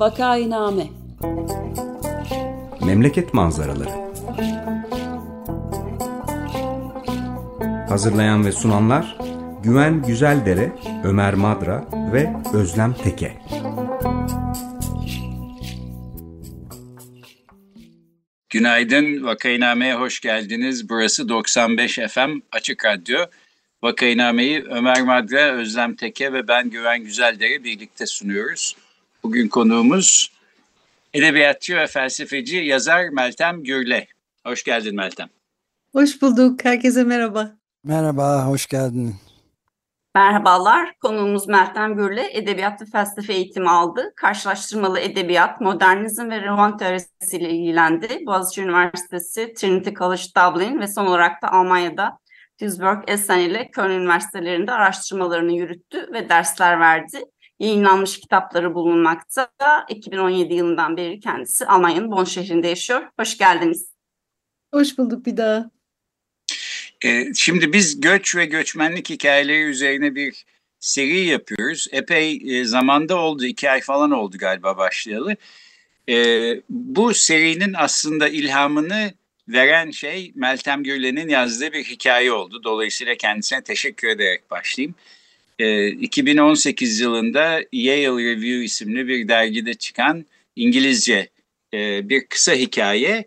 Vakainame Memleket manzaraları Hazırlayan ve sunanlar Güven Güzeldere, Ömer Madra ve Özlem Teke Günaydın, Vakainame'ye hoş geldiniz. Burası 95 FM Açık Radyo. Vakainame'yi Ömer Madra, Özlem Teke ve ben Güven Güzeldere birlikte sunuyoruz. Bugün konuğumuz edebiyatçı ve felsefeci yazar Meltem Gürle. Hoş geldin Meltem. Hoş bulduk. Herkese merhaba. Merhaba, hoş geldin. Merhabalar, konuğumuz Meltem Gürle edebiyat ve felsefe eğitimi aldı. Karşılaştırmalı edebiyat, modernizm ve roman teorisiyle ilgilendi. Boğaziçi Üniversitesi, Trinity College Dublin ve son olarak da Almanya'da Duisburg, Essen ile Köln Üniversitelerinde araştırmalarını yürüttü ve dersler verdi. Yayınlanmış kitapları bulunmakta. 2017 yılından beri kendisi Almanya'nın Bonn şehrinde yaşıyor. Hoş geldiniz. Hoş bulduk bir daha. Ee, şimdi biz göç ve göçmenlik hikayeleri üzerine bir seri yapıyoruz. Epey e, zamanda oldu, iki ay falan oldu galiba başlayalı. Ee, bu serinin aslında ilhamını veren şey Meltem Gürlen'in yazdığı bir hikaye oldu. Dolayısıyla kendisine teşekkür ederek başlayayım. Ee, 2018 yılında Yale Review isimli bir dergide çıkan İngilizce e, bir kısa hikaye.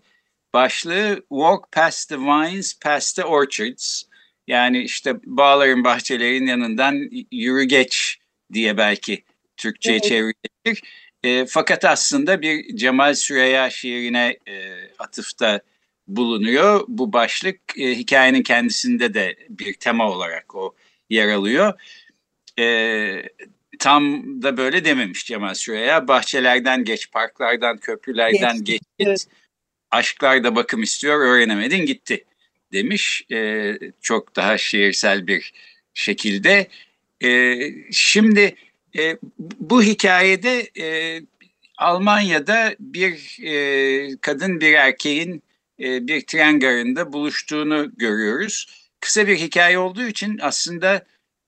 Başlığı Walk Past the Vines, Past the Orchards. Yani işte bağların, bahçelerin yanından yürü geç diye belki Türkçe'ye evet. çevrilir. E, fakat aslında bir Cemal Süreya şiirine e, atıfta bulunuyor. Bu başlık e, hikayenin kendisinde de bir tema olarak o yer alıyor. E, tam da böyle dememiş Cemal Süreya. Bahçelerden geç, parklardan, köprülerden geç, geç evet. aşklar da bakım istiyor, öğrenemedin gitti demiş. E, çok daha şiirsel bir şekilde. E, şimdi e, bu hikayede e, Almanya'da bir e, kadın bir erkeğin e, bir tren garında buluştuğunu görüyoruz. Kısa bir hikaye olduğu için aslında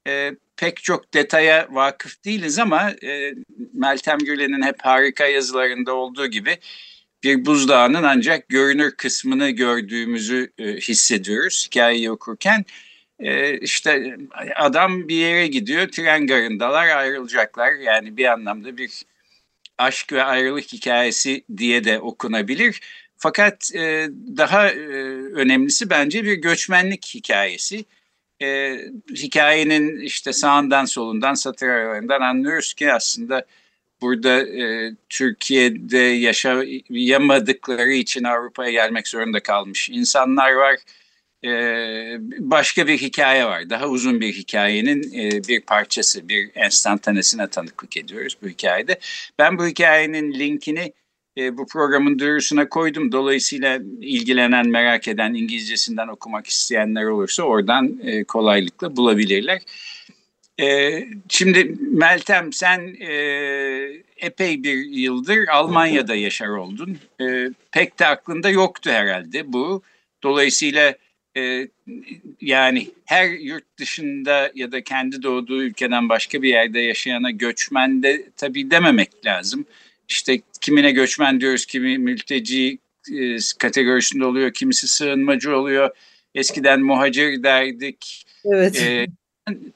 e, pek çok detaya vakıf değiliz ama e, Meltem Gürlen'in hep harika yazılarında olduğu gibi bir buzdağının ancak görünür kısmını gördüğümüzü e, hissediyoruz hikayeyi okurken. E, işte adam bir yere gidiyor, tren garındalar ayrılacaklar. Yani bir anlamda bir aşk ve ayrılık hikayesi diye de okunabilir. Fakat e, daha e, önemlisi bence bir göçmenlik hikayesi. E, hikayenin işte sağından solundan satır aralarından anlıyoruz ki aslında burada e, Türkiye'de yaşayamadıkları için Avrupa'ya gelmek zorunda kalmış insanlar var. E, başka bir hikaye var. Daha uzun bir hikayenin e, bir parçası, bir enstantanesine tanıklık ediyoruz bu hikayede. Ben bu hikayenin linkini e, bu programın duyurusuna koydum. Dolayısıyla ilgilenen, merak eden, İngilizcesinden okumak isteyenler olursa oradan e, kolaylıkla bulabilirler. E, şimdi Meltem sen e, epey bir yıldır Almanya'da yaşar oldun. E, pek de aklında yoktu herhalde bu. Dolayısıyla e, yani her yurt dışında ya da kendi doğduğu ülkeden başka bir yerde yaşayana göçmen de tabii dememek lazım işte kimine göçmen diyoruz, kimi mülteci e, kategorisinde oluyor, kimisi sığınmacı oluyor. Eskiden muhacir derdik. Evet. E,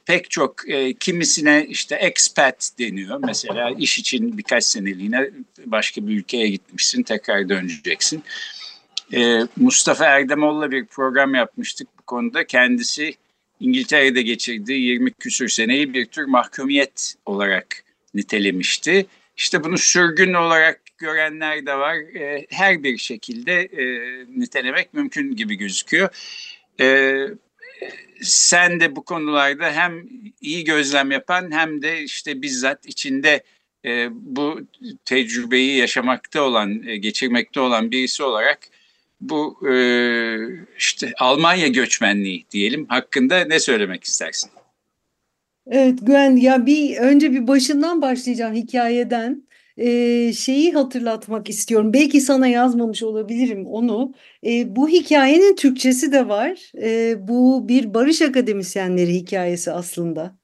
pek çok e, kimisine işte expat deniyor. Mesela iş için birkaç seneliğine başka bir ülkeye gitmişsin, tekrar döneceksin. E, Mustafa Erdemoğlu'la bir program yapmıştık bu konuda. Kendisi İngiltere'de geçirdiği 20 küsür seneyi bir tür mahkumiyet olarak nitelemişti. İşte bunu sürgün olarak görenler de var. E, her bir şekilde e, nitelemek mümkün gibi gözüküyor. E, sen de bu konularda hem iyi gözlem yapan hem de işte bizzat içinde e, bu tecrübeyi yaşamakta olan, e, geçirmekte olan birisi olarak bu e, işte Almanya göçmenliği diyelim hakkında ne söylemek istersin? Evet Güven ya bir önce bir başından başlayacağım hikayeden. Ee, şeyi hatırlatmak istiyorum. Belki sana yazmamış olabilirim onu. Ee, bu hikayenin Türkçesi de var. Ee, bu bir barış akademisyenleri hikayesi aslında.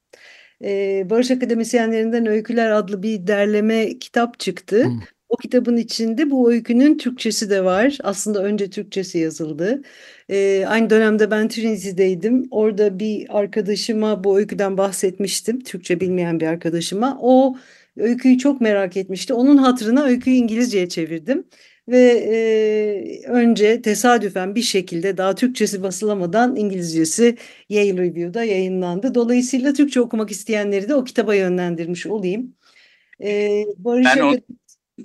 e, Barış Akademisyenlerinden Öyküler adlı bir derleme kitap çıktı. Hmm. O kitabın içinde bu öykünün Türkçesi de var. Aslında önce Türkçesi yazıldı. Ee, aynı dönemde ben Trinity'deydim. Orada bir arkadaşıma bu öyküden bahsetmiştim. Türkçe bilmeyen bir arkadaşıma. O öyküyü çok merak etmişti. Onun hatırına öyküyü İngilizceye çevirdim. Ve e, önce tesadüfen bir şekilde daha Türkçesi basılamadan İngilizcesi Yale Review'da yayınlandı. Dolayısıyla Türkçe okumak isteyenleri de o kitaba yönlendirmiş olayım. Ee, Barış ben o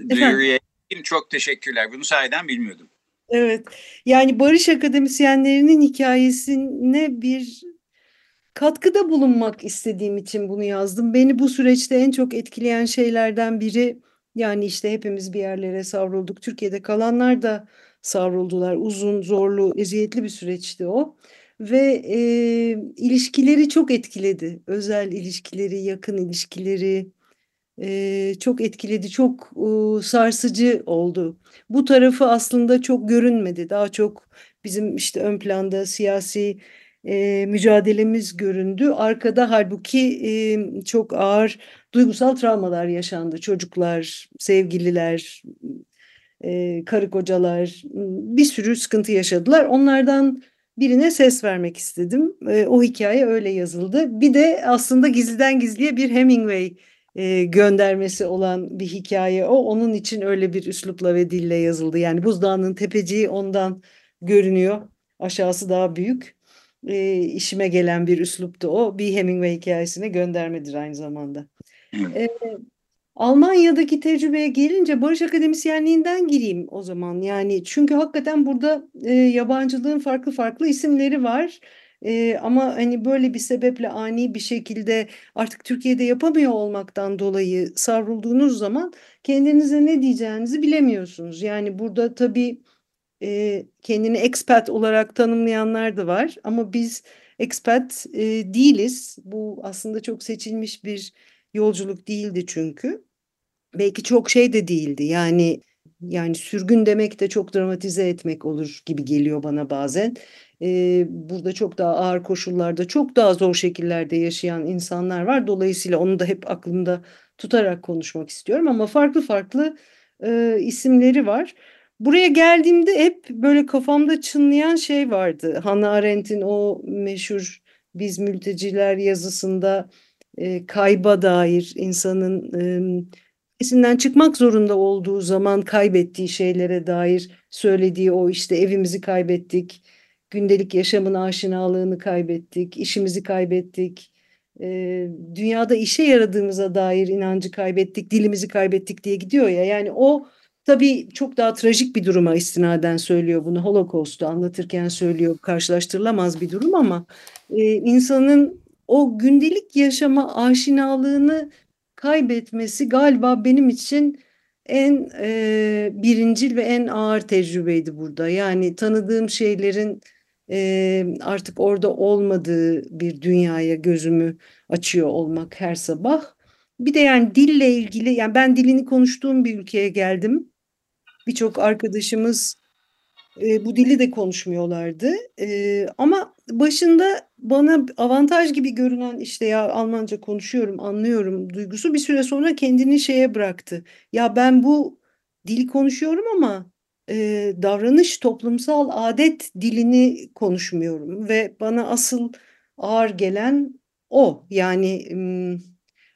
duyuruya çok teşekkürler. Bunu sayeden bilmiyordum. Evet. Yani barış akademisyenlerinin hikayesine bir katkıda bulunmak istediğim için bunu yazdım. Beni bu süreçte en çok etkileyen şeylerden biri yani işte hepimiz bir yerlere savrulduk. Türkiye'de kalanlar da savruldular. Uzun, zorlu, eziyetli bir süreçti o. Ve e, ilişkileri çok etkiledi. Özel ilişkileri, yakın ilişkileri, çok etkiledi, çok sarsıcı oldu. Bu tarafı aslında çok görünmedi. Daha çok bizim işte ön planda siyasi mücadelemiz göründü. Arkada halbuki çok ağır duygusal travmalar yaşandı. Çocuklar, sevgililer, karı kocalar bir sürü sıkıntı yaşadılar. Onlardan birine ses vermek istedim. O hikaye öyle yazıldı. Bir de aslında gizliden gizliye bir Hemingway e, göndermesi olan bir hikaye o. Onun için öyle bir üslupla ve dille yazıldı. Yani buzdağının tepeciği ondan görünüyor. Aşağısı daha büyük. E, işime gelen bir üsluptu o. Bir Hemingway hikayesine göndermedir aynı zamanda. E, Almanya'daki tecrübeye gelince Barış Akademisyenliğinden gireyim o zaman. Yani çünkü hakikaten burada e, yabancılığın farklı farklı isimleri var. E, ama hani böyle bir sebeple ani bir şekilde artık Türkiye'de yapamıyor olmaktan dolayı savrulduğunuz zaman kendinize ne diyeceğinizi bilemiyorsunuz. Yani burada tabii e, kendini expat olarak tanımlayanlar da var ama biz expat e, değiliz. Bu aslında çok seçilmiş bir yolculuk değildi çünkü. Belki çok şey de değildi. Yani yani sürgün demek de çok dramatize etmek olur gibi geliyor bana bazen e, burada çok daha ağır koşullarda, çok daha zor şekillerde yaşayan insanlar var. Dolayısıyla onu da hep aklımda tutarak konuşmak istiyorum ama farklı farklı e, isimleri var. Buraya geldiğimde hep böyle kafamda çınlayan şey vardı. Hannah Arendt'in o meşhur Biz Mülteciler yazısında e, kayba dair insanın e, ülkesinden çıkmak zorunda olduğu zaman kaybettiği şeylere dair söylediği o işte evimizi kaybettik, gündelik yaşamın aşinalığını kaybettik, işimizi kaybettik, dünyada işe yaradığımıza dair inancı kaybettik, dilimizi kaybettik diye gidiyor ya. Yani o tabii çok daha trajik bir duruma istinaden söylüyor bunu. Holocaust'u anlatırken söylüyor, karşılaştırılamaz bir durum ama e, insanın o gündelik yaşama aşinalığını kaybetmesi galiba benim için en e, birincil ve en ağır tecrübeydi burada. Yani tanıdığım şeylerin e, artık orada olmadığı bir dünyaya gözümü açıyor olmak her sabah. Bir de yani dille ilgili yani ben dilini konuştuğum bir ülkeye geldim. Birçok arkadaşımız e, bu dili de konuşmuyorlardı. E, ama başında bana avantaj gibi görünen işte ya Almanca konuşuyorum, anlıyorum duygusu bir süre sonra kendini şeye bıraktı. Ya ben bu dili konuşuyorum ama e, davranış toplumsal adet dilini konuşmuyorum ve bana asıl ağır gelen o. Yani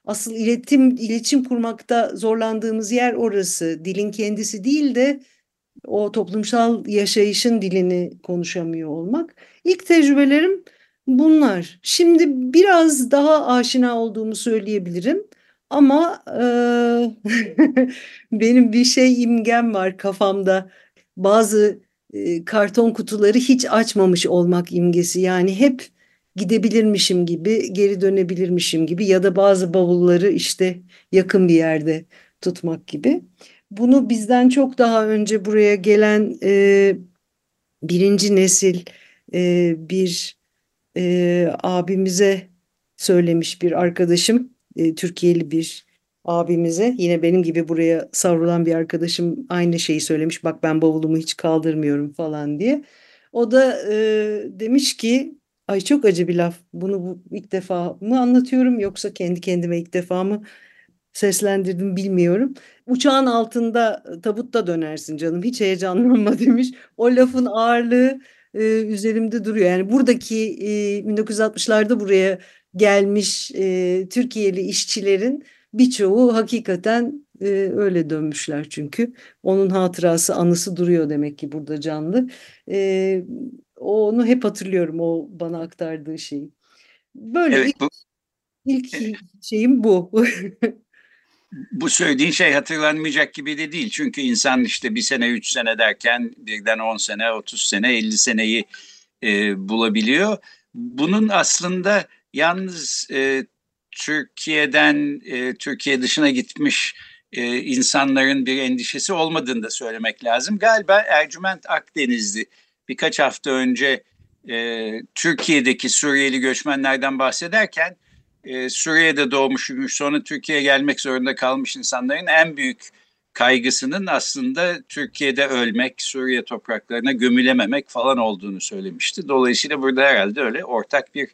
asıl iletim iletişim kurmakta zorlandığımız yer orası. Dilin kendisi değil de o toplumsal yaşayışın dilini konuşamıyor olmak. İlk tecrübelerim bunlar. Şimdi biraz daha aşina olduğumu söyleyebilirim. Ama e, benim bir şey imgem var kafamda. Bazı e, karton kutuları hiç açmamış olmak imgesi. Yani hep gidebilirmişim gibi, geri dönebilirmişim gibi ya da bazı bavulları işte yakın bir yerde tutmak gibi. Bunu bizden çok daha önce buraya gelen e, birinci nesil e, bir e, abimize söylemiş bir arkadaşım, e, Türkiye'li bir abimize yine benim gibi buraya savrulan bir arkadaşım aynı şeyi söylemiş. Bak ben bavulumu hiç kaldırmıyorum falan diye. O da e, demiş ki Ay çok acı bir laf. Bunu bu, ilk defa mı anlatıyorum yoksa kendi kendime ilk defa mı seslendirdim bilmiyorum. Uçağın altında tabutta dönersin canım. Hiç heyecanlanma demiş. O lafın ağırlığı e, üzerimde duruyor. Yani buradaki e, 1960'larda buraya gelmiş e, Türkiye'li işçilerin birçoğu hakikaten e, öyle dönmüşler çünkü. Onun hatırası, anısı duruyor demek ki burada canlı. E, onu hep hatırlıyorum o bana aktardığı şeyi. Böyle Evet, ilk, bu, ilk şeyim bu. bu söylediğin şey hatırlanmayacak gibi de değil. Çünkü insan işte bir sene, üç sene derken birden on sene, otuz sene, elli seneyi e, bulabiliyor. Bunun aslında yalnız e, Türkiye'den e, Türkiye dışına gitmiş e, insanların bir endişesi olmadığını da söylemek lazım. Galiba Ercüment Akdenizli birkaç hafta önce e, Türkiye'deki Suriyeli göçmenlerden bahsederken e, Suriye'de doğmuş büyümüş sonra Türkiye'ye gelmek zorunda kalmış insanların en büyük kaygısının aslında Türkiye'de ölmek, Suriye topraklarına gömülememek falan olduğunu söylemişti. Dolayısıyla burada herhalde öyle ortak bir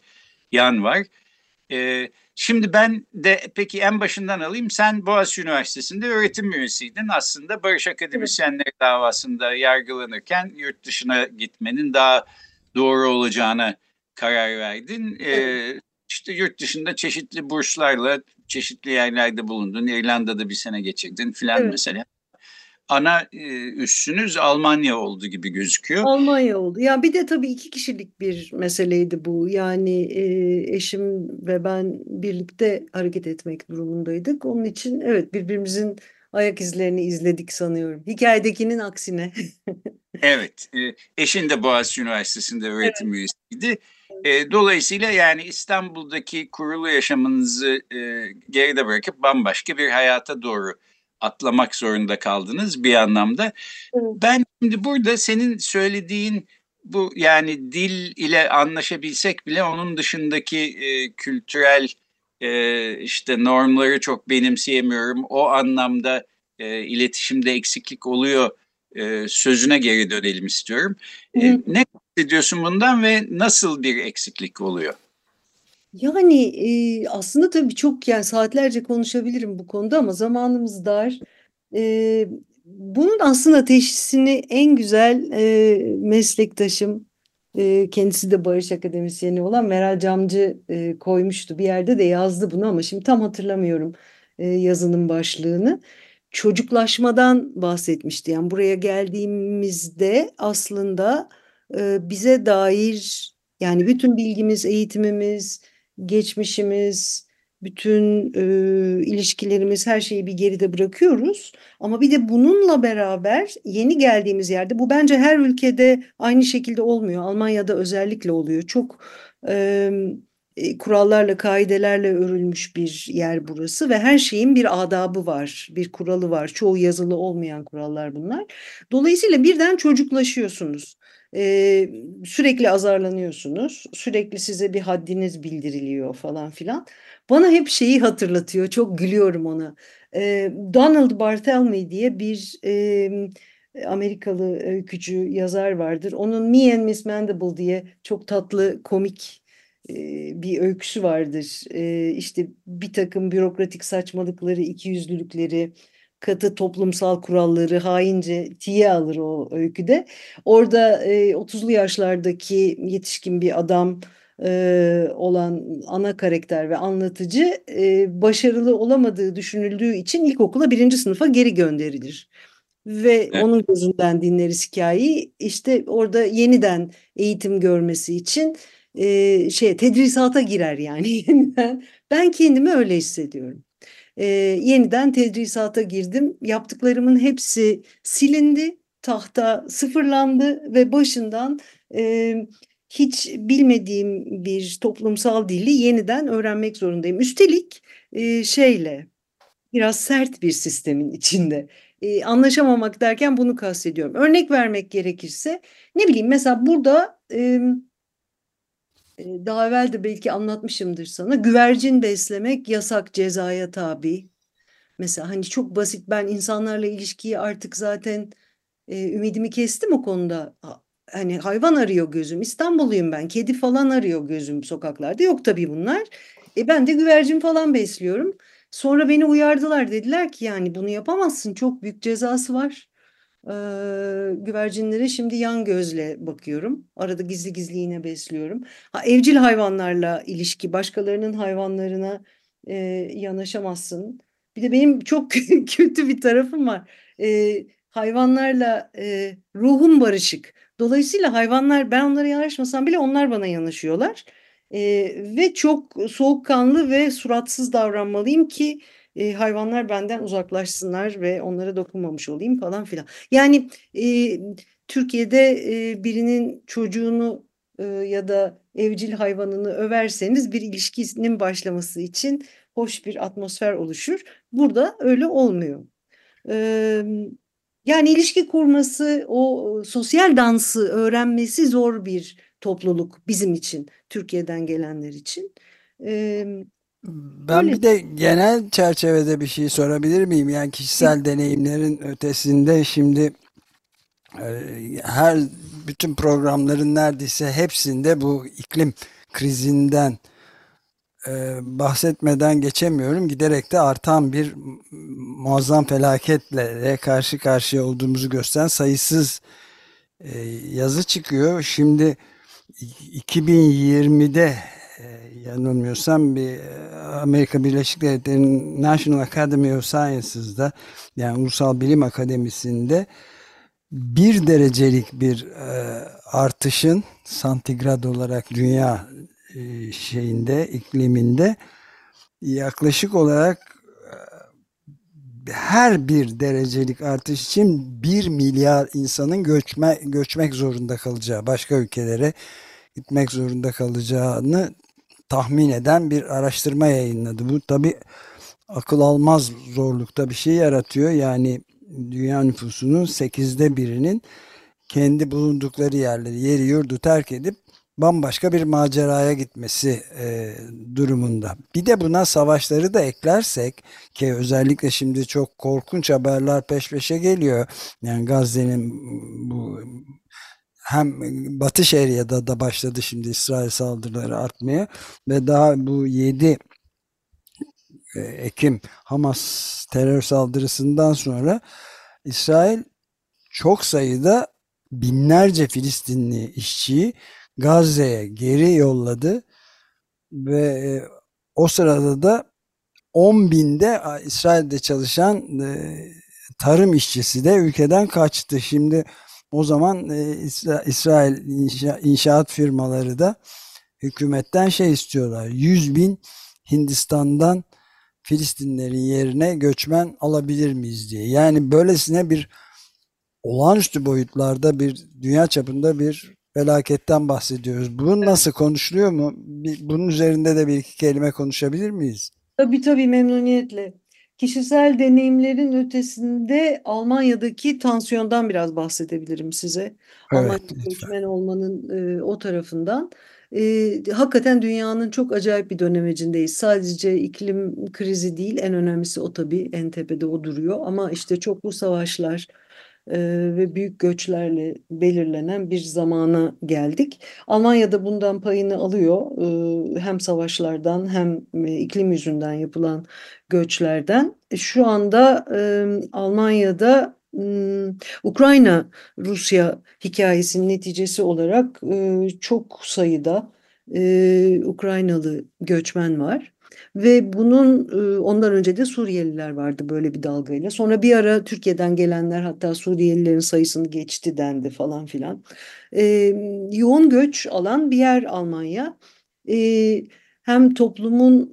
yan var. E, şimdi ben de peki en başından alayım. Sen Boğaziçi Üniversitesi'nde öğretim üyesiydin. Aslında Barış Akademisyenleri davasında yargılanırken yurt dışına gitmenin daha doğru olacağına karar verdin. E, işte yurt dışında çeşitli burslarla çeşitli yerlerde bulundun. İrlanda'da bir sene geçirdin filan Evet. mesela. Ana e, üssünüz Almanya oldu gibi gözüküyor. Almanya oldu. Ya bir de tabii iki kişilik bir meseleydi bu. Yani e, eşim ve ben birlikte hareket etmek durumundaydık. Onun için evet birbirimizin ayak izlerini izledik sanıyorum. Hikayedekinin aksine. Evet, e, eşin de Boğaziçi Üniversitesi'nde öğretim üyesiydi. E, dolayısıyla yani İstanbul'daki kurulu yaşamınızı e, geride bırakıp bambaşka bir hayata doğru atlamak zorunda kaldınız bir anlamda. Ben şimdi burada senin söylediğin bu yani dil ile anlaşabilsek bile onun dışındaki e, kültürel e, işte normları çok benimseyemiyorum. O anlamda e, iletişimde eksiklik oluyor e, sözüne geri dönelim istiyorum. E, ne hissediyorsun bundan ve nasıl bir eksiklik oluyor? Yani e, aslında tabii çok yani saatlerce konuşabilirim bu konuda ama zamanımız dar. E, bunun aslında teşhisini en güzel e, meslektaşım e, kendisi de Barış Akademisyeni olan Meral Camcı e, koymuştu. Bir yerde de yazdı bunu ama şimdi tam hatırlamıyorum e, yazının başlığını. Çocuklaşmadan bahsetmişti. Yani buraya geldiğimizde aslında bize dair yani bütün bilgimiz, eğitimimiz, geçmişimiz, bütün e, ilişkilerimiz, her şeyi bir geride bırakıyoruz. Ama bir de bununla beraber yeni geldiğimiz yerde, bu bence her ülkede aynı şekilde olmuyor. Almanya'da özellikle oluyor. Çok e, kurallarla, kaidelerle örülmüş bir yer burası ve her şeyin bir adabı var, bir kuralı var. Çoğu yazılı olmayan kurallar bunlar. Dolayısıyla birden çocuklaşıyorsunuz. Ee, sürekli azarlanıyorsunuz, sürekli size bir haddiniz bildiriliyor falan filan. Bana hep şeyi hatırlatıyor, çok gülüyorum ona. Ee, Donald Barthelme diye bir e, Amerikalı öykücü yazar vardır. Onun Me and Miss Mandible diye çok tatlı, komik e, bir öyküsü vardır. İşte bir takım bürokratik saçmalıkları, ikiyüzlülükleri, katı toplumsal kuralları haince tiye alır o öyküde. Orada e, 30'lu yaşlardaki yetişkin bir adam olan ana karakter ve anlatıcı başarılı olamadığı düşünüldüğü için ilkokula birinci sınıfa geri gönderilir. Ve Evet. onun gözünden dinleriz hikayeyi. İşte orada yeniden eğitim görmesi için e, şey tedrisata girer yani yeniden. Ben kendimi öyle hissediyorum. E, yeniden tedrisata girdim. Yaptıklarımın hepsi silindi, tahta sıfırlandı ve başından e, hiç bilmediğim bir toplumsal dili yeniden öğrenmek zorundayım. Üstelik e, şeyle biraz sert bir sistemin içinde. E, anlaşamamak derken bunu kastediyorum. Örnek vermek gerekirse ne bileyim mesela burada e, daha evvel de belki anlatmışımdır sana. Güvercin beslemek yasak cezaya tabi. Mesela hani çok basit ben insanlarla ilişkiyi artık zaten e, ümidimi kestim o konuda. Ha, hani hayvan arıyor gözüm. İstanbulluyum ben. Kedi falan arıyor gözüm sokaklarda. Yok tabii bunlar. E ben de güvercin falan besliyorum. Sonra beni uyardılar. Dediler ki yani bunu yapamazsın. Çok büyük cezası var. Ee, güvercinlere şimdi yan gözle bakıyorum. Arada gizli gizli yine besliyorum. Ha, evcil hayvanlarla ilişki, başkalarının hayvanlarına e, yanaşamazsın. Bir de benim çok kötü bir tarafım var. E, hayvanlarla e, ruhum barışık. Dolayısıyla hayvanlar ben onlara yanaşmasam bile onlar bana yanaşıyorlar. E, ve çok soğukkanlı ve suratsız davranmalıyım ki e, hayvanlar benden uzaklaşsınlar ve onlara dokunmamış olayım falan filan. Yani e, Türkiye'de e, birinin çocuğunu e, ya da evcil hayvanını överseniz bir ilişkinin başlaması için hoş bir atmosfer oluşur. Burada öyle olmuyor. E, yani ilişki kurması, o sosyal dansı öğrenmesi zor bir topluluk bizim için, Türkiye'den gelenler için. E, Ben öyle. bir de genel çerçevede bir şey sorabilir miyim? Yani kişisel deneyimlerin ötesinde şimdi e, her bütün programların neredeyse hepsinde bu iklim krizinden e, bahsetmeden geçemiyorum. Giderek de artan bir muazzam felaketle karşı karşıya olduğumuzu gösteren sayısız e, yazı çıkıyor. Şimdi 2020'de e, yanılmıyorsam bir e, Amerika Birleşik Devletleri'nin National Academy of Sciences'da yani Ulusal Bilim Akademisi'nde bir derecelik bir e, artışın santigrat olarak dünya e, şeyinde ikliminde yaklaşık olarak e, her bir derecelik artış için bir milyar insanın göçme, göçmek zorunda kalacağı başka ülkelere gitmek zorunda kalacağını tahmin eden bir araştırma yayınladı. Bu tabi akıl almaz zorlukta bir şey yaratıyor. Yani dünya nüfusunun sekizde birinin kendi bulundukları yerleri, yeri yurdu terk edip bambaşka bir maceraya gitmesi e, durumunda. Bir de buna savaşları da eklersek ki özellikle şimdi çok korkunç haberler peş peşe geliyor. Yani Gazze'nin bu hem Batı Şeria'da da başladı şimdi İsrail saldırıları artmaya ve daha bu 7 Ekim Hamas terör saldırısından sonra İsrail çok sayıda binlerce Filistinli işçiyi Gazze'ye geri yolladı ve o sırada da 10 binde İsrail'de çalışan tarım işçisi de ülkeden kaçtı. Şimdi o zaman İsrail inşaat firmaları da hükümetten şey istiyorlar. 100 bin Hindistan'dan Filistinlerin yerine göçmen alabilir miyiz diye. Yani böylesine bir olağanüstü boyutlarda bir dünya çapında bir felaketten bahsediyoruz. Bu nasıl konuşuluyor mu? Bunun üzerinde de bir iki kelime konuşabilir miyiz? Tabii tabii memnuniyetle. Kişisel deneyimlerin ötesinde Almanya'daki tansiyondan biraz bahsedebilirim size. Evet, Almanya göçmen olmanın e, o tarafından. E, hakikaten dünyanın çok acayip bir dönemecindeyiz. Sadece iklim krizi değil, en önemlisi o tabii, en tepede o duruyor. Ama işte çoklu savaşlar e, ve büyük göçlerle belirlenen bir zamana geldik. Almanya da bundan payını alıyor. E, hem savaşlardan hem e, iklim yüzünden yapılan göçlerden. E, Şu anda e, Almanya'da m, Ukrayna Rusya hikayesinin neticesi olarak çok sayıda Ukraynalı göçmen var. Ve bunun ondan önce de Suriyeliler vardı böyle bir dalgayla. Sonra bir ara Türkiye'den gelenler hatta Suriyelilerin sayısını geçti dendi falan filan. Yoğun göç alan bir yer Almanya. Hem toplumun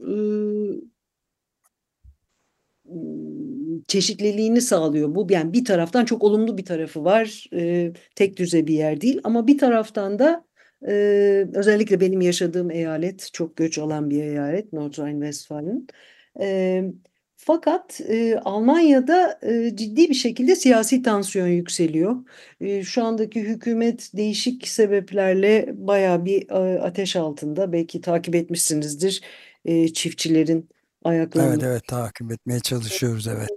çeşitliliğini sağlıyor bu. Yani bir taraftan çok olumlu bir tarafı var. E, tek düze bir yer değil ama bir taraftan da e, özellikle benim yaşadığım eyalet çok göç alan bir eyalet Nordrhein-Westfalen. E, fakat e, Almanya'da e, ciddi bir şekilde siyasi tansiyon yükseliyor. E, şu andaki hükümet değişik sebeplerle bayağı bir e, ateş altında. Belki takip etmişsinizdir e, çiftçilerin ayaklanması. Evet evet takip etmeye çalışıyoruz evet.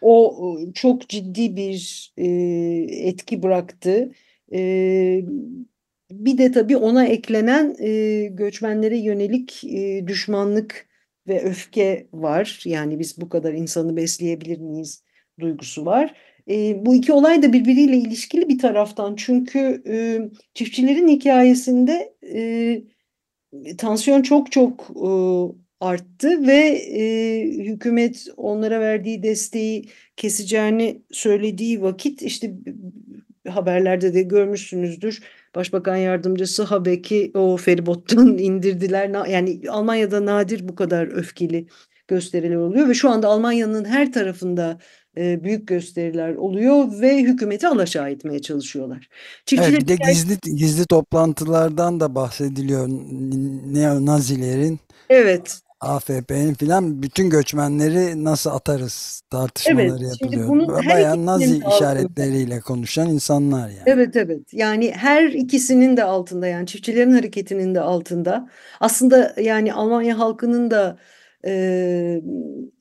O çok ciddi bir e, etki bıraktı. E, bir de tabii ona eklenen e, göçmenlere yönelik e, düşmanlık ve öfke var. Yani biz bu kadar insanı besleyebilir miyiz duygusu var. E, bu iki olay da birbiriyle ilişkili bir taraftan. Çünkü e, çiftçilerin hikayesinde e, tansiyon çok çok e, arttı ve e, hükümet onlara verdiği desteği keseceğini söylediği vakit işte haberlerde de görmüşsünüzdür. Başbakan yardımcısı Habek'i o feribottan indirdiler. Yani Almanya'da nadir bu kadar öfkeli gösteriler oluyor ve şu anda Almanya'nın her tarafında e, büyük gösteriler oluyor ve hükümeti alaşağı etmeye çalışıyorlar. Çiftçiler evet, bir de gizli gizli toplantılardan da bahsediliyor. Neo-Nazilerin Evet. AFP'nin filan bütün göçmenleri nasıl atarız tartışmaları evet, yapılıyor. Bunun Bayağı Nazi işaretleriyle konuşan insanlar yani. Evet evet yani her ikisinin de altında yani çiftçilerin hareketinin de altında. Aslında yani Almanya halkının da e,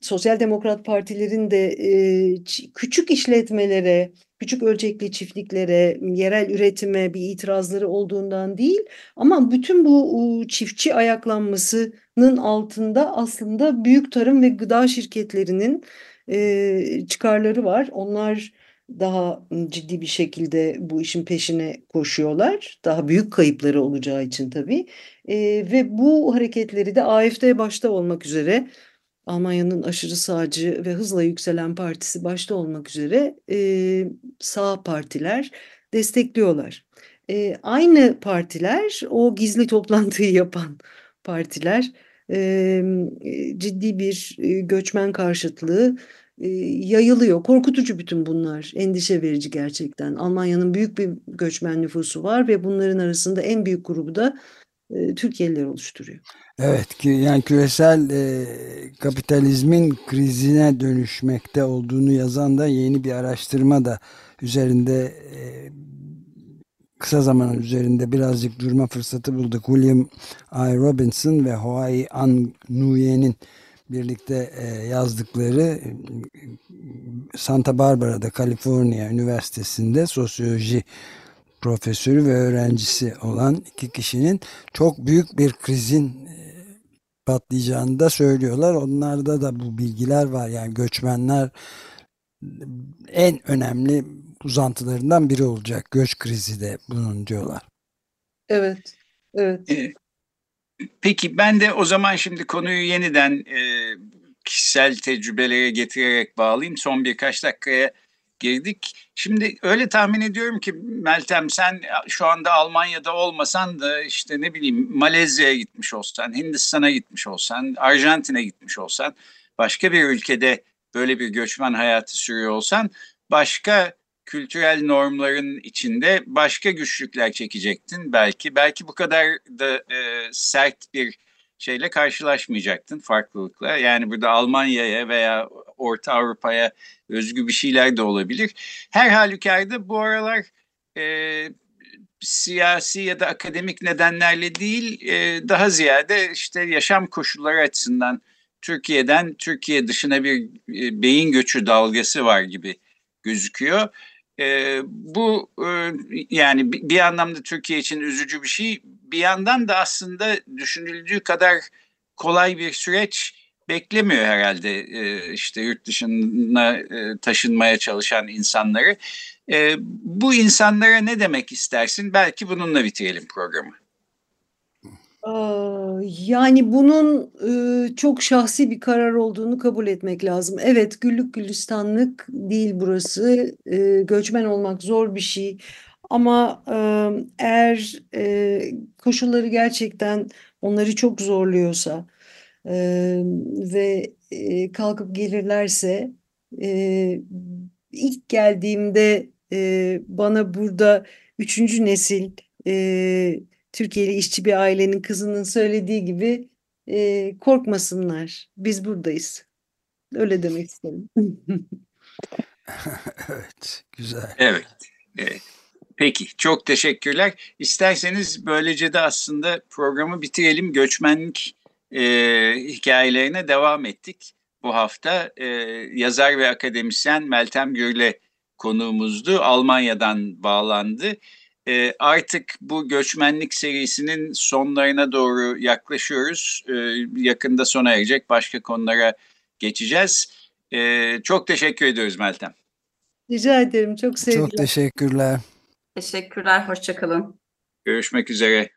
sosyal demokrat partilerin de e, küçük işletmelere, küçük ölçekli çiftliklere, yerel üretime bir itirazları olduğundan değil ama bütün bu çiftçi ayaklanmasının altında aslında büyük tarım ve gıda şirketlerinin e, çıkarları var. Onlar daha ciddi bir şekilde bu işin peşine koşuyorlar. Daha büyük kayıpları olacağı için tabii. E, ve bu hareketleri de AFD başta olmak üzere Almanya'nın aşırı sağcı ve hızla yükselen partisi başta olmak üzere e, sağ partiler destekliyorlar. E, aynı partiler o gizli toplantıyı yapan partiler ciddi bir göçmen karşıtlığı yayılıyor. Korkutucu bütün bunlar. Endişe verici gerçekten. Almanya'nın büyük bir göçmen nüfusu var ve bunların arasında en büyük grubu da e, Türkiye'liler oluşturuyor. Evet ki yani küresel e, kapitalizmin krizine dönüşmekte olduğunu yazan da yeni bir araştırma da üzerinde e, kısa zaman üzerinde birazcık durma fırsatı bulduk. William I. Robinson ve Hawaii An Nguyen'in birlikte e, yazdıkları e, Santa Barbara'da Kaliforniya Üniversitesi'nde sosyoloji profesörü ve öğrencisi olan iki kişinin çok büyük bir krizin e, patlayacağını da söylüyorlar. Onlarda da bu bilgiler var. Yani göçmenler en önemli uzantılarından biri olacak. Göç krizi de bunun diyorlar. Evet. Evet. Peki ben de o zaman şimdi konuyu yeniden e, kişisel tecrübelere getirerek bağlayayım. Son birkaç dakikaya girdik. Şimdi öyle tahmin ediyorum ki Meltem sen şu anda Almanya'da olmasan da işte ne bileyim Malezya'ya gitmiş olsan, Hindistan'a gitmiş olsan, Arjantin'e gitmiş olsan, başka bir ülkede böyle bir göçmen hayatı sürüyor olsan başka kültürel normların içinde başka güçlükler çekecektin belki. Belki bu kadar da e, sert bir şeyle karşılaşmayacaktın farklılıkla. Yani burada Almanya'ya veya Orta Avrupa'ya özgü bir şeyler de olabilir. Her halükarda bu aralar e, siyasi ya da akademik nedenlerle değil e, daha ziyade işte yaşam koşulları açısından Türkiye'den Türkiye dışına bir e, beyin göçü dalgası var gibi gözüküyor. E, bu e, yani bir anlamda Türkiye için üzücü bir şey. Bir yandan da aslında düşünüldüğü kadar kolay bir süreç beklemiyor herhalde e, işte yurt dışına e, taşınmaya çalışan insanları. E, bu insanlara ne demek istersin? Belki bununla bitirelim programı. Yani bunun çok şahsi bir karar olduğunu kabul etmek lazım. Evet, güllük gülistanlık değil burası. Göçmen olmak zor bir şey. Ama eğer koşulları gerçekten onları çok zorluyorsa ve kalkıp gelirlerse ilk geldiğimde bana burada üçüncü nesil Türkiye'li işçi bir ailenin kızının söylediği gibi e, korkmasınlar. Biz buradayız. Öyle demek istedim. evet, güzel. Evet, evet. Peki, çok teşekkürler. İsterseniz böylece de aslında programı bitirelim. Göçmenlik e, hikayelerine devam ettik. Bu hafta e, yazar ve akademisyen Meltem Gürle konuğumuzdu. Almanya'dan bağlandı. E, artık bu göçmenlik serisinin sonlarına doğru yaklaşıyoruz. E, yakında sona erecek başka konulara geçeceğiz. E, çok teşekkür ediyoruz Meltem. Rica ederim. Çok sevgiler. Çok teşekkürler. Teşekkürler, hoşçakalın. Görüşmek üzere.